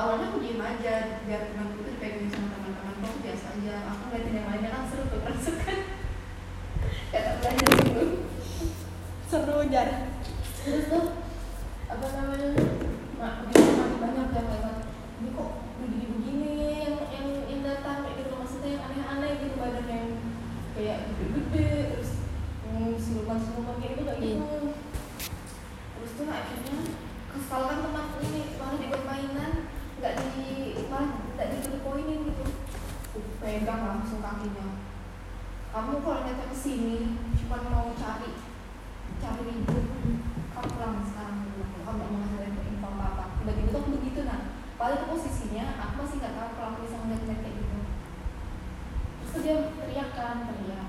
awalnya aku diem aja biar teman itu pengen sama teman-teman aku biasa aja. Aku ngeliatin yang lainnya kan seru tuh kan kata belajar dulu. Seru aja. Terus tuh apa namanya? Mak begitu makin banyak yang lewat ini kok begini begini yang yang yang datang kayak gitu. Maksudnya yang aneh-aneh gitu badan yang kayak gede-gede terus mm, siluman siluman kayak gitu kayak iya. gitu. Terus tuh akhirnya kesal kan pegang langsung kakinya. Kamu kalau datang ke sini cuma mau cari cari ribut. Kamu pulang sekarang kamu gak mau ngasih info apa apa gitu kan begitu nah paling posisinya aku masih nggak tahu kalau aku bisa ngeliat kayak gitu. Terus dia teriak kan teriak.